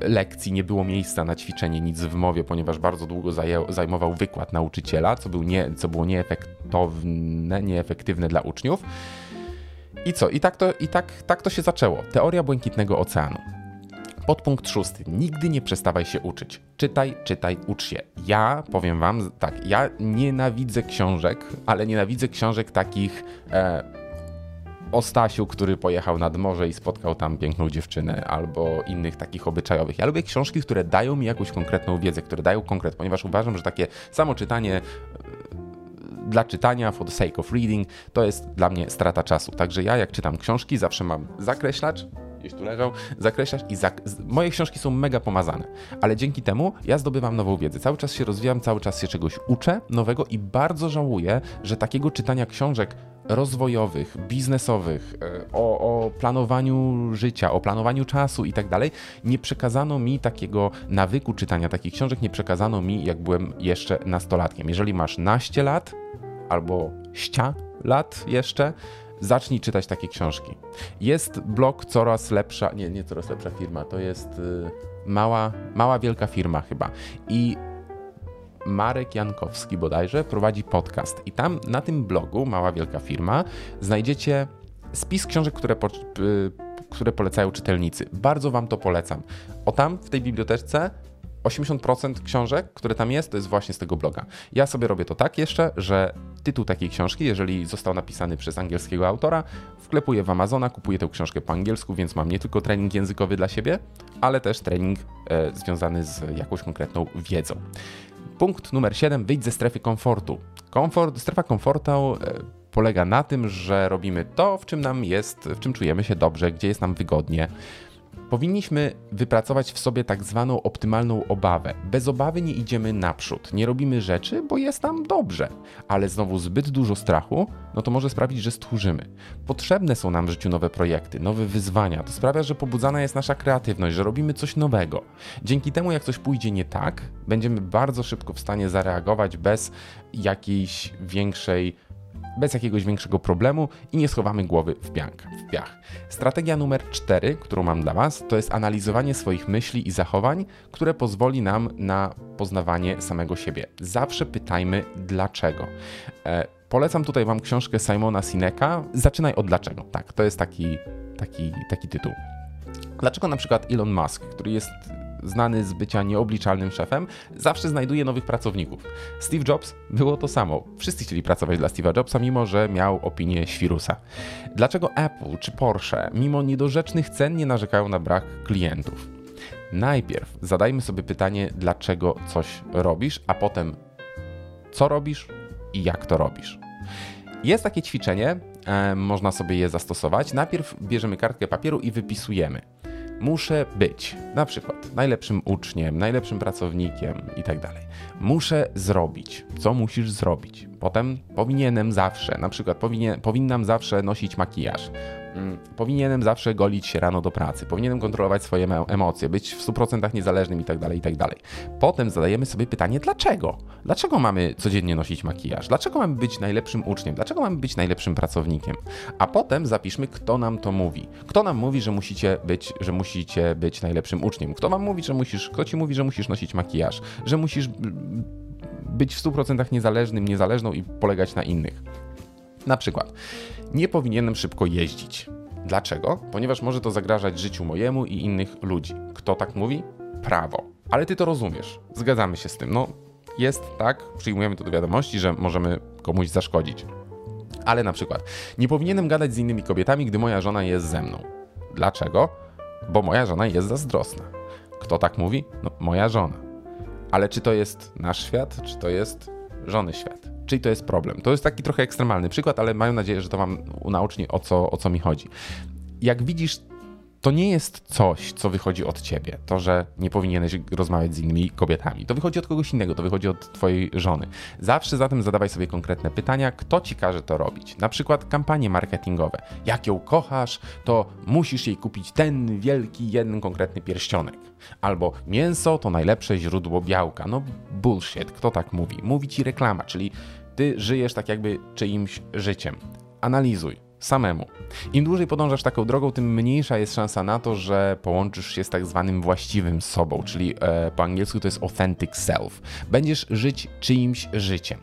lekcji, nie było miejsca na ćwiczenie, nic w mowie, ponieważ bardzo długo zajmował wykład nauczyciela, co, był nie, co było nieefektowne, nieefektywne dla uczniów. I co? I tak to, i tak, tak to się zaczęło. Teoria błękitnego oceanu. Podpunkt szósty. Nigdy nie przestawaj się uczyć. Czytaj, czytaj, ucz się. Ja powiem wam tak, ja nienawidzę książek, ale nienawidzę książek takich e, o Stasiu, który pojechał nad morze i spotkał tam piękną dziewczynę, albo innych takich obyczajowych. Ja lubię książki, które dają mi jakąś konkretną wiedzę, które dają konkret, ponieważ uważam, że takie samo czytanie e, dla czytania, for the sake of reading, to jest dla mnie strata czasu. Także ja, jak czytam książki, zawsze mam zakreślacz, gdzieś tu leżał, zakreślasz i zak moje książki są mega pomazane, ale dzięki temu ja zdobywam nową wiedzę. Cały czas się rozwijam, cały czas się czegoś uczę nowego i bardzo żałuję, że takiego czytania książek rozwojowych, biznesowych, e, o, o, planowaniu życia, o planowaniu czasu i tak dalej, nie przekazano mi takiego nawyku czytania takich książek, nie przekazano mi, jak byłem jeszcze nastolatkiem. Jeżeli masz naście lat albo ścia lat jeszcze, zacznij czytać takie książki. Jest blog coraz lepsza, nie, nie coraz lepsza firma, to jest y, mała, mała wielka firma chyba. I Marek Jankowski bodajże prowadzi podcast i tam na tym blogu Mała Wielka Firma znajdziecie spis książek, które, po, y, które polecają czytelnicy. Bardzo Wam to polecam. O tam w tej bibliotece 80% książek, które tam jest, to jest właśnie z tego bloga. Ja sobie robię to tak jeszcze, że tytuł takiej książki, jeżeli został napisany przez angielskiego autora, wklepuję w Amazona, kupuję tę książkę po angielsku, więc mam nie tylko trening językowy dla siebie, ale też trening e, związany z jakąś konkretną wiedzą. Punkt numer 7. Wyjdź ze strefy komfortu. Komfort, strefa komfortu e, polega na tym, że robimy to, w czym nam jest, w czym czujemy się dobrze, gdzie jest nam wygodnie. Powinniśmy wypracować w sobie tak zwaną optymalną obawę. Bez obawy nie idziemy naprzód, nie robimy rzeczy, bo jest nam dobrze, ale znowu zbyt dużo strachu, no to może sprawić, że stchórzymy. Potrzebne są nam w życiu nowe projekty, nowe wyzwania. To sprawia, że pobudzana jest nasza kreatywność, że robimy coś nowego. Dzięki temu, jak coś pójdzie nie tak, będziemy bardzo szybko w stanie zareagować bez jakiejś większej bez jakiegoś większego problemu i nie schowamy głowy w piach. w piach. Strategia numer 4, którą mam dla Was, to jest analizowanie swoich myśli i zachowań, które pozwoli nam na poznawanie samego siebie. Zawsze pytajmy dlaczego. E, polecam tutaj Wam książkę Simona Sineka. Zaczynaj od dlaczego. Tak, to jest taki, taki, taki tytuł. Dlaczego na przykład Elon Musk, który jest znany z bycia nieobliczalnym szefem, zawsze znajduje nowych pracowników. Steve Jobs było to samo. Wszyscy chcieli pracować dla Steve'a Jobsa, mimo że miał opinię świrusa. Dlaczego Apple czy Porsche, mimo niedorzecznych cen, nie narzekają na brak klientów? Najpierw zadajmy sobie pytanie, dlaczego coś robisz, a potem co robisz i jak to robisz. Jest takie ćwiczenie, e, można sobie je zastosować. Najpierw bierzemy kartkę papieru i wypisujemy muszę być na przykład najlepszym uczniem, najlepszym pracownikiem i tak. Muszę zrobić. Co musisz zrobić? Potem powinienem zawsze, na przykład powinien, powinnam zawsze nosić makijaż. Mm, powinienem zawsze golić się rano do pracy, powinienem kontrolować swoje emocje, być w 100% niezależnym i tak dalej, i tak. Potem zadajemy sobie pytanie, dlaczego? Dlaczego mamy codziennie nosić makijaż? Dlaczego mamy być najlepszym uczniem? Dlaczego mamy być najlepszym pracownikiem? A potem zapiszmy, kto nam to mówi. Kto nam mówi, że musicie być, że musicie być najlepszym uczniem? Kto wam mówi, że musisz, kto ci mówi, że musisz nosić makijaż? Że musisz być w 100% niezależnym, niezależną i polegać na innych. Na przykład, nie powinienem szybko jeździć. Dlaczego? Ponieważ może to zagrażać życiu mojemu i innych ludzi. Kto tak mówi? Prawo. Ale ty to rozumiesz. Zgadzamy się z tym. No, jest tak, przyjmujemy to do wiadomości, że możemy komuś zaszkodzić. Ale na przykład, nie powinienem gadać z innymi kobietami, gdy moja żona jest ze mną. Dlaczego? Bo moja żona jest zazdrosna. Kto tak mówi? No, moja żona. Ale czy to jest nasz świat, czy to jest żony świat? Czyli to jest problem. To jest taki trochę ekstremalny przykład, ale mam nadzieję, że to Wam unaocznie o co, o co mi chodzi. Jak widzisz, to nie jest coś, co wychodzi od ciebie. To, że nie powinieneś rozmawiać z innymi kobietami. To wychodzi od kogoś innego, to wychodzi od twojej żony. Zawsze zatem zadawaj sobie konkretne pytania, kto ci każe to robić. Na przykład kampanie marketingowe. Jak ją kochasz, to musisz jej kupić ten wielki, jeden konkretny pierścionek. Albo mięso to najlepsze źródło białka. No bullshit, kto tak mówi? Mówi ci reklama, czyli ty żyjesz tak jakby czyimś życiem. Analizuj samemu. Im dłużej podążasz taką drogą, tym mniejsza jest szansa na to, że połączysz się z tak zwanym właściwym sobą, czyli e, po angielsku to jest authentic self. Będziesz żyć czyimś życiem.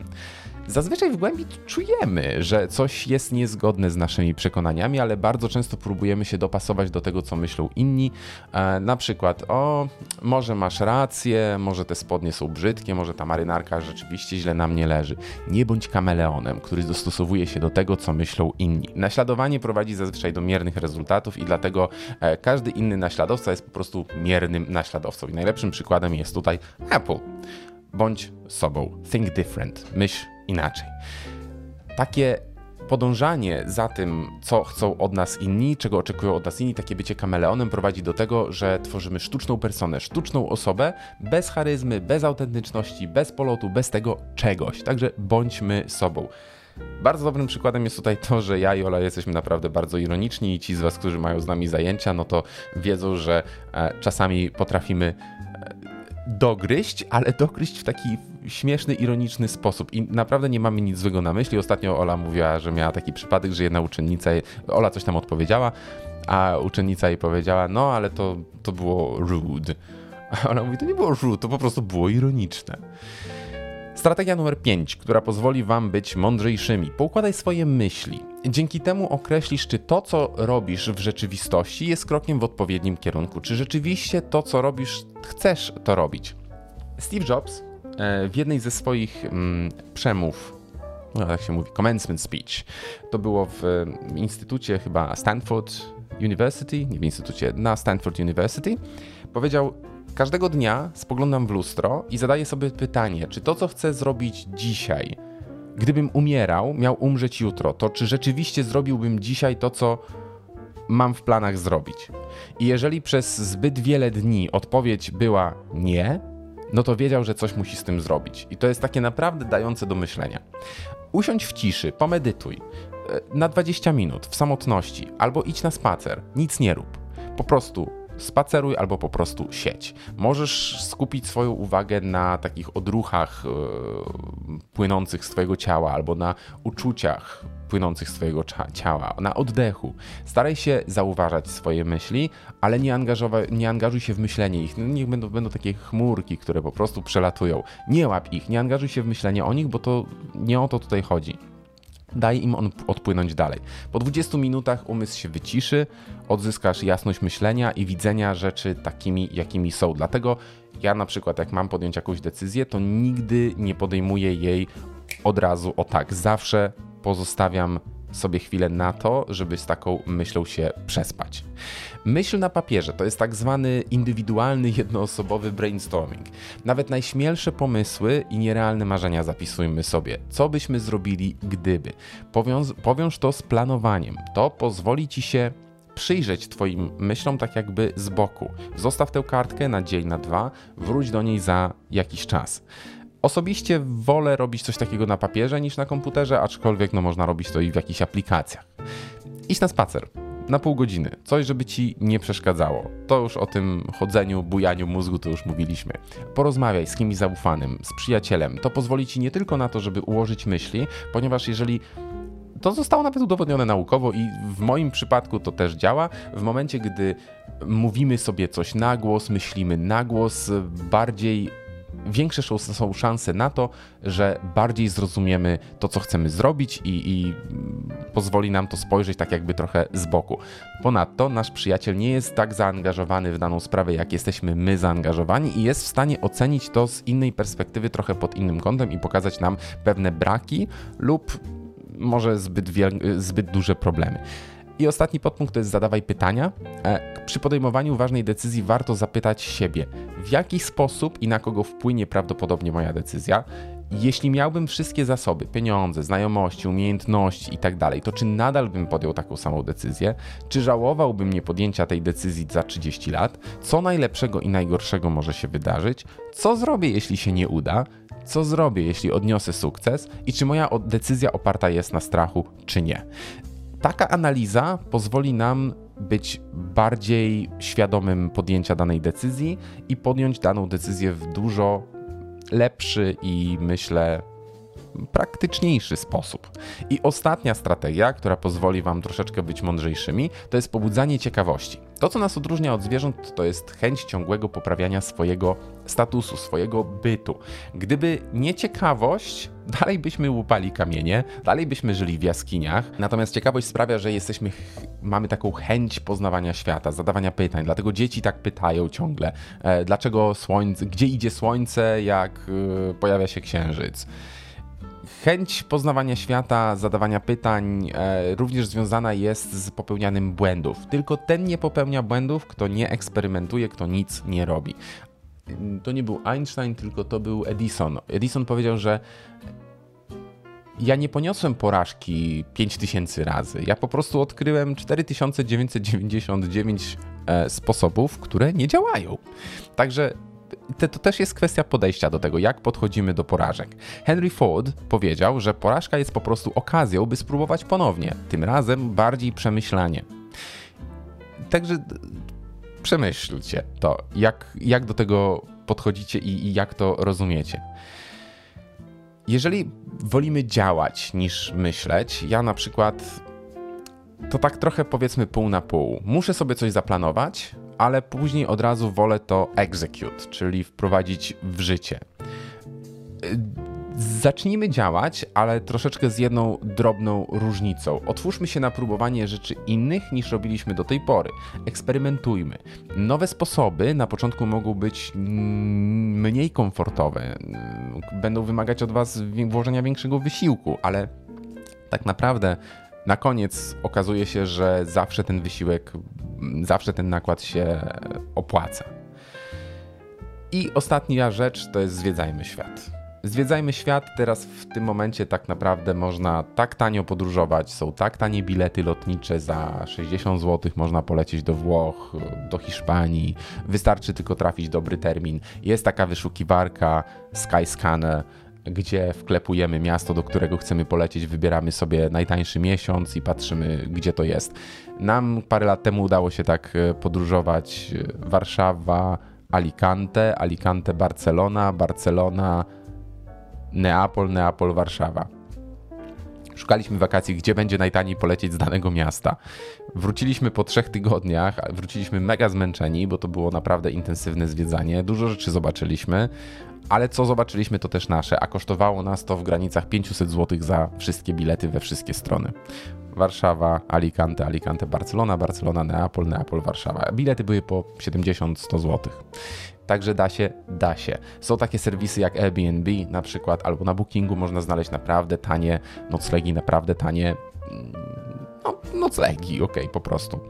Zazwyczaj w głębi czujemy, że coś jest niezgodne z naszymi przekonaniami, ale bardzo często próbujemy się dopasować do tego, co myślą inni. E, na przykład, o, może masz rację, może te spodnie są brzydkie, może ta marynarka rzeczywiście źle na mnie leży. Nie bądź kameleonem, który dostosowuje się do tego, co myślą inni. Naśladowanie prowadzi zazwyczaj do miernych rezultatów i dlatego e, każdy inny naśladowca jest po prostu miernym naśladowcą. I najlepszym przykładem jest tutaj Apple. Bądź sobą. Think different. Myśl inaczej. Takie podążanie za tym, co chcą od nas inni, czego oczekują od nas inni, takie bycie kameleonem prowadzi do tego, że tworzymy sztuczną personę, sztuczną osobę bez charyzmy, bez autentyczności, bez polotu, bez tego czegoś. Także bądźmy sobą. Bardzo dobrym przykładem jest tutaj to, że ja i Ola jesteśmy naprawdę bardzo ironiczni i ci z Was, którzy mają z nami zajęcia, no to wiedzą, że e, czasami potrafimy dogryźć, ale dogryźć w taki śmieszny, ironiczny sposób. I naprawdę nie mamy nic złego na myśli. Ostatnio Ola mówiła, że miała taki przypadek, że jedna uczennica, Ola coś tam odpowiedziała, a uczennica jej powiedziała, no ale to, to było rude. A ona mówi, to nie było rude, to po prostu było ironiczne. Strategia numer 5, która pozwoli Wam być mądrzejszymi. Poukładaj swoje myśli. Dzięki temu określisz, czy to, co robisz w rzeczywistości, jest krokiem w odpowiednim kierunku. Czy rzeczywiście to, co robisz, chcesz to robić. Steve Jobs e, w jednej ze swoich mm, przemów, no tak się mówi, commencement speech, to było w instytucie chyba Stanford University, nie w instytucie, na Stanford University, powiedział: Każdego dnia spoglądam w lustro i zadaję sobie pytanie, czy to, co chcę zrobić dzisiaj, gdybym umierał, miał umrzeć jutro, to czy rzeczywiście zrobiłbym dzisiaj to, co mam w planach zrobić? I jeżeli przez zbyt wiele dni odpowiedź była nie, no to wiedział, że coś musi z tym zrobić. I to jest takie naprawdę dające do myślenia. Usiądź w ciszy, pomedytuj e, na 20 minut w samotności, albo idź na spacer, nic nie rób. Po prostu spaceruj albo po prostu sieć. Możesz skupić swoją uwagę na takich odruchach yy, płynących z Twojego ciała albo na uczuciach płynących z Twojego ciała, na oddechu. Staraj się zauważać swoje myśli, ale nie, nie angażuj się w myślenie ich. No, niech będą, będą takie chmurki, które po prostu przelatują. Nie łap ich, nie angażuj się w myślenie o nich, bo to nie o to tutaj chodzi. Daj im on odpłynąć dalej. Po 20 minutach umysł się wyciszy, odzyskasz jasność myślenia i widzenia rzeczy takimi, jakimi są. Dlatego ja na przykład, jak mam podjąć jakąś decyzję, to nigdy nie podejmuję jej od razu o tak. Zawsze pozostawiam sobie chwilę na to, żeby z taką myślą się przespać. Myśl na papierze to jest tak zwany indywidualny, jednoosobowy brainstorming. Nawet najśmielsze pomysły i nierealne marzenia zapisujmy sobie. Co byśmy zrobili, gdyby? Powiąż, powiąż to z planowaniem. To pozwoli ci się przyjrzeć Twoim myślom tak jakby z boku. Zostaw tę kartkę na dzień, na dwa, wróć do niej za jakiś czas. Osobiście wolę robić coś takiego na papierze niż na komputerze, aczkolwiek no, można robić to i w jakichś aplikacjach. Idź na spacer. Na pół godziny. Coś, żeby ci nie przeszkadzało. To już o tym chodzeniu, bujaniu mózgu to już mówiliśmy. Porozmawiaj z kimś zaufanym, z przyjacielem. To pozwoli ci nie tylko na to, żeby ułożyć myśli, ponieważ jeżeli to zostało nawet udowodnione naukowo i w moim przypadku to też działa. W momencie, gdy mówimy sobie coś na głos, myślimy na głos, bardziej większe są szanse na to, że bardziej zrozumiemy to, co chcemy zrobić i, i, pozwoli nam to spojrzeć tak jakby trochę z boku. Ponadto nasz przyjaciel nie jest tak zaangażowany w daną sprawę, jak jesteśmy my zaangażowani i jest w stanie ocenić to z innej perspektywy, trochę pod innym kątem i pokazać nam pewne braki lub może zbyt, zbyt duże problemy. I ostatni podpunkt to jest zadawaj pytania. E, przy podejmowaniu ważnej decyzji warto zapytać siebie, w jaki sposób i na kogo wpłynie prawdopodobnie moja decyzja. Jeśli miałbym wszystkie zasoby, pieniądze, znajomości, umiejętności itd., tak to czy nadal bym podjął taką samą decyzję? Czy żałowałbym nie podjęcia tej decyzji za 30 lat? Co najlepszego i najgorszego może się wydarzyć? Co zrobię, jeśli się nie uda? Co zrobię, jeśli odniosę sukces? I czy moja decyzja oparta jest na strachu, czy nie? Taka analiza pozwoli nam być bardziej świadomym podjęcia danej decyzji i podjąć daną decyzję w dużo lepszy i myślę praktyczniejszy sposób. I ostatnia strategia, która pozwoli Wam troszeczkę być mądrzejszymi, to jest pobudzanie ciekawości. To, co nas odróżnia od zwierząt, to jest chęć ciągłego poprawiania swojego statusu, swojego bytu. Gdyby nie ciekawość, dalej byśmy łupali kamienie, dalej byśmy żyli w jaskiniach. Natomiast ciekawość sprawia, że jesteśmy, mamy taką chęć poznawania świata, zadawania pytań. Dlatego dzieci tak pytają ciągle, e, dlaczego słońce, gdzie idzie słońce, jak e, pojawia się księżyc. Chęć poznawania świata, zadawania pytań e, również związana jest z popełnianym błędów. Tylko ten nie popełnia błędów, kto nie eksperymentuje, kto nic nie robi. To nie był Einstein, tylko to był Edison. Edison powiedział, że ja nie poniosłem porażki 5000 razy. Ja po prostu odkryłem 4999 e, sposobów, które nie działają. Także to, to też jest kwestia podejścia do tego, jak podchodzimy do porażek. Henry Ford powiedział, że porażka jest po prostu okazją, by spróbować ponownie, tym razem bardziej przemyślanie. Także przemyślcie to, jak, jak do tego podchodzicie i, i jak to rozumiecie. Jeżeli wolimy działać niż myśleć, ja na przykład to tak trochę powiedzmy pół na pół. Muszę sobie coś zaplanować, ale później od razu wolę to execute, czyli wprowadzić w życie. Zacznijmy działać, ale troszeczkę z jedną drobną różnicą. Otwórzmy się na próbowanie rzeczy innych niż robiliśmy do tej pory. Eksperymentujmy. Nowe sposoby na początku mogą być mniej komfortowe, będą wymagać od Was włożenia większego wysiłku, ale tak naprawdę na koniec okazuje się, że zawsze ten wysiłek, zawsze ten nakład się opłaca. I ostatnia rzecz to jest zwiedzajmy świat. Zwiedzajmy świat, teraz w tym momencie tak naprawdę można tak tanio podróżować, są tak tanie bilety lotnicze, za 60 zł można polecieć do Włoch, do Hiszpanii, wystarczy tylko trafić dobry termin. Jest taka wyszukiwarka Skyscanner, gdzie wklepujemy miasto, do którego chcemy polecieć, wybieramy sobie najtańszy miesiąc i patrzymy, gdzie to jest. Nam parę lat temu udało się tak e, podróżować e, Warszawa, Alicante, Alicante, Barcelona, Barcelona, Neapol, Neapol, Warszawa. Szukaliśmy wakacji, gdzie będzie najtaniej polecieć z danego miasta. Wróciliśmy po trzech tygodniach, wróciliśmy mega zmęczeni, bo to było naprawdę intensywne zwiedzanie. Dużo rzeczy zobaczyliśmy, ale co zobaczyliśmy to też nasze, a kosztowało nas to w granicach 500 zł za wszystkie bilety we wszystkie strony. Warszawa, Alicante, Alicante, Barcelona, Barcelona, Neapol, Neapol, Warszawa. Bilety były po 70-100 zł. Także da się, da się. Są takie serwisy jak Airbnb na przykład, albo na Bookingu można znaleźć naprawdę tanie noclegi, naprawdę tanie mm, no, noclegi, ok, po prostu.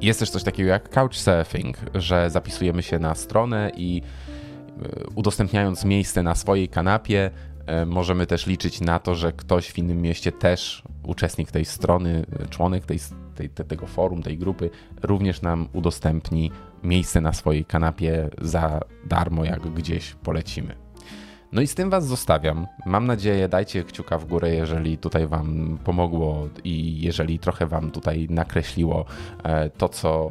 Jest też coś takiego jak couchsurfing, że zapisujemy się na stronę i e, udostępniając miejsce na swojej kanapie, e, możemy też liczyć na to, że ktoś w innym mieście też, uczestnik tej strony, członek tej, tej, tego forum, tej grupy, również nam udostępni miejsce na swojej kanapie za darmo, jak gdzieś polecimy. No i z tym Was zostawiam. Mam nadzieję, dajcie kciuka w górę, jeżeli tutaj Wam pomogło i jeżeli trochę Wam tutaj nakreśliło e, to, co,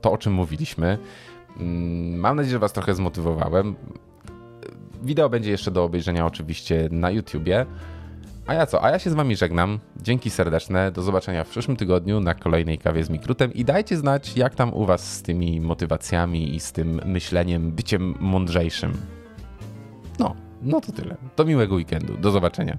to o czym mówiliśmy. Mm, mam nadzieję, że Was trochę zmotywowałem. Wideo będzie jeszcze do obejrzenia oczywiście na YouTubie. A ja co? A ja się z wami żegnam. Dzięki serdeczne. Do zobaczenia w przyszłym tygodniu na kolejnej kawie z Mikrutem i dajcie znać, jak tam u was z tymi motywacjami i z tym myśleniem, byciem mądrzejszym. No, no to tyle. Do miłego weekendu. Do zobaczenia.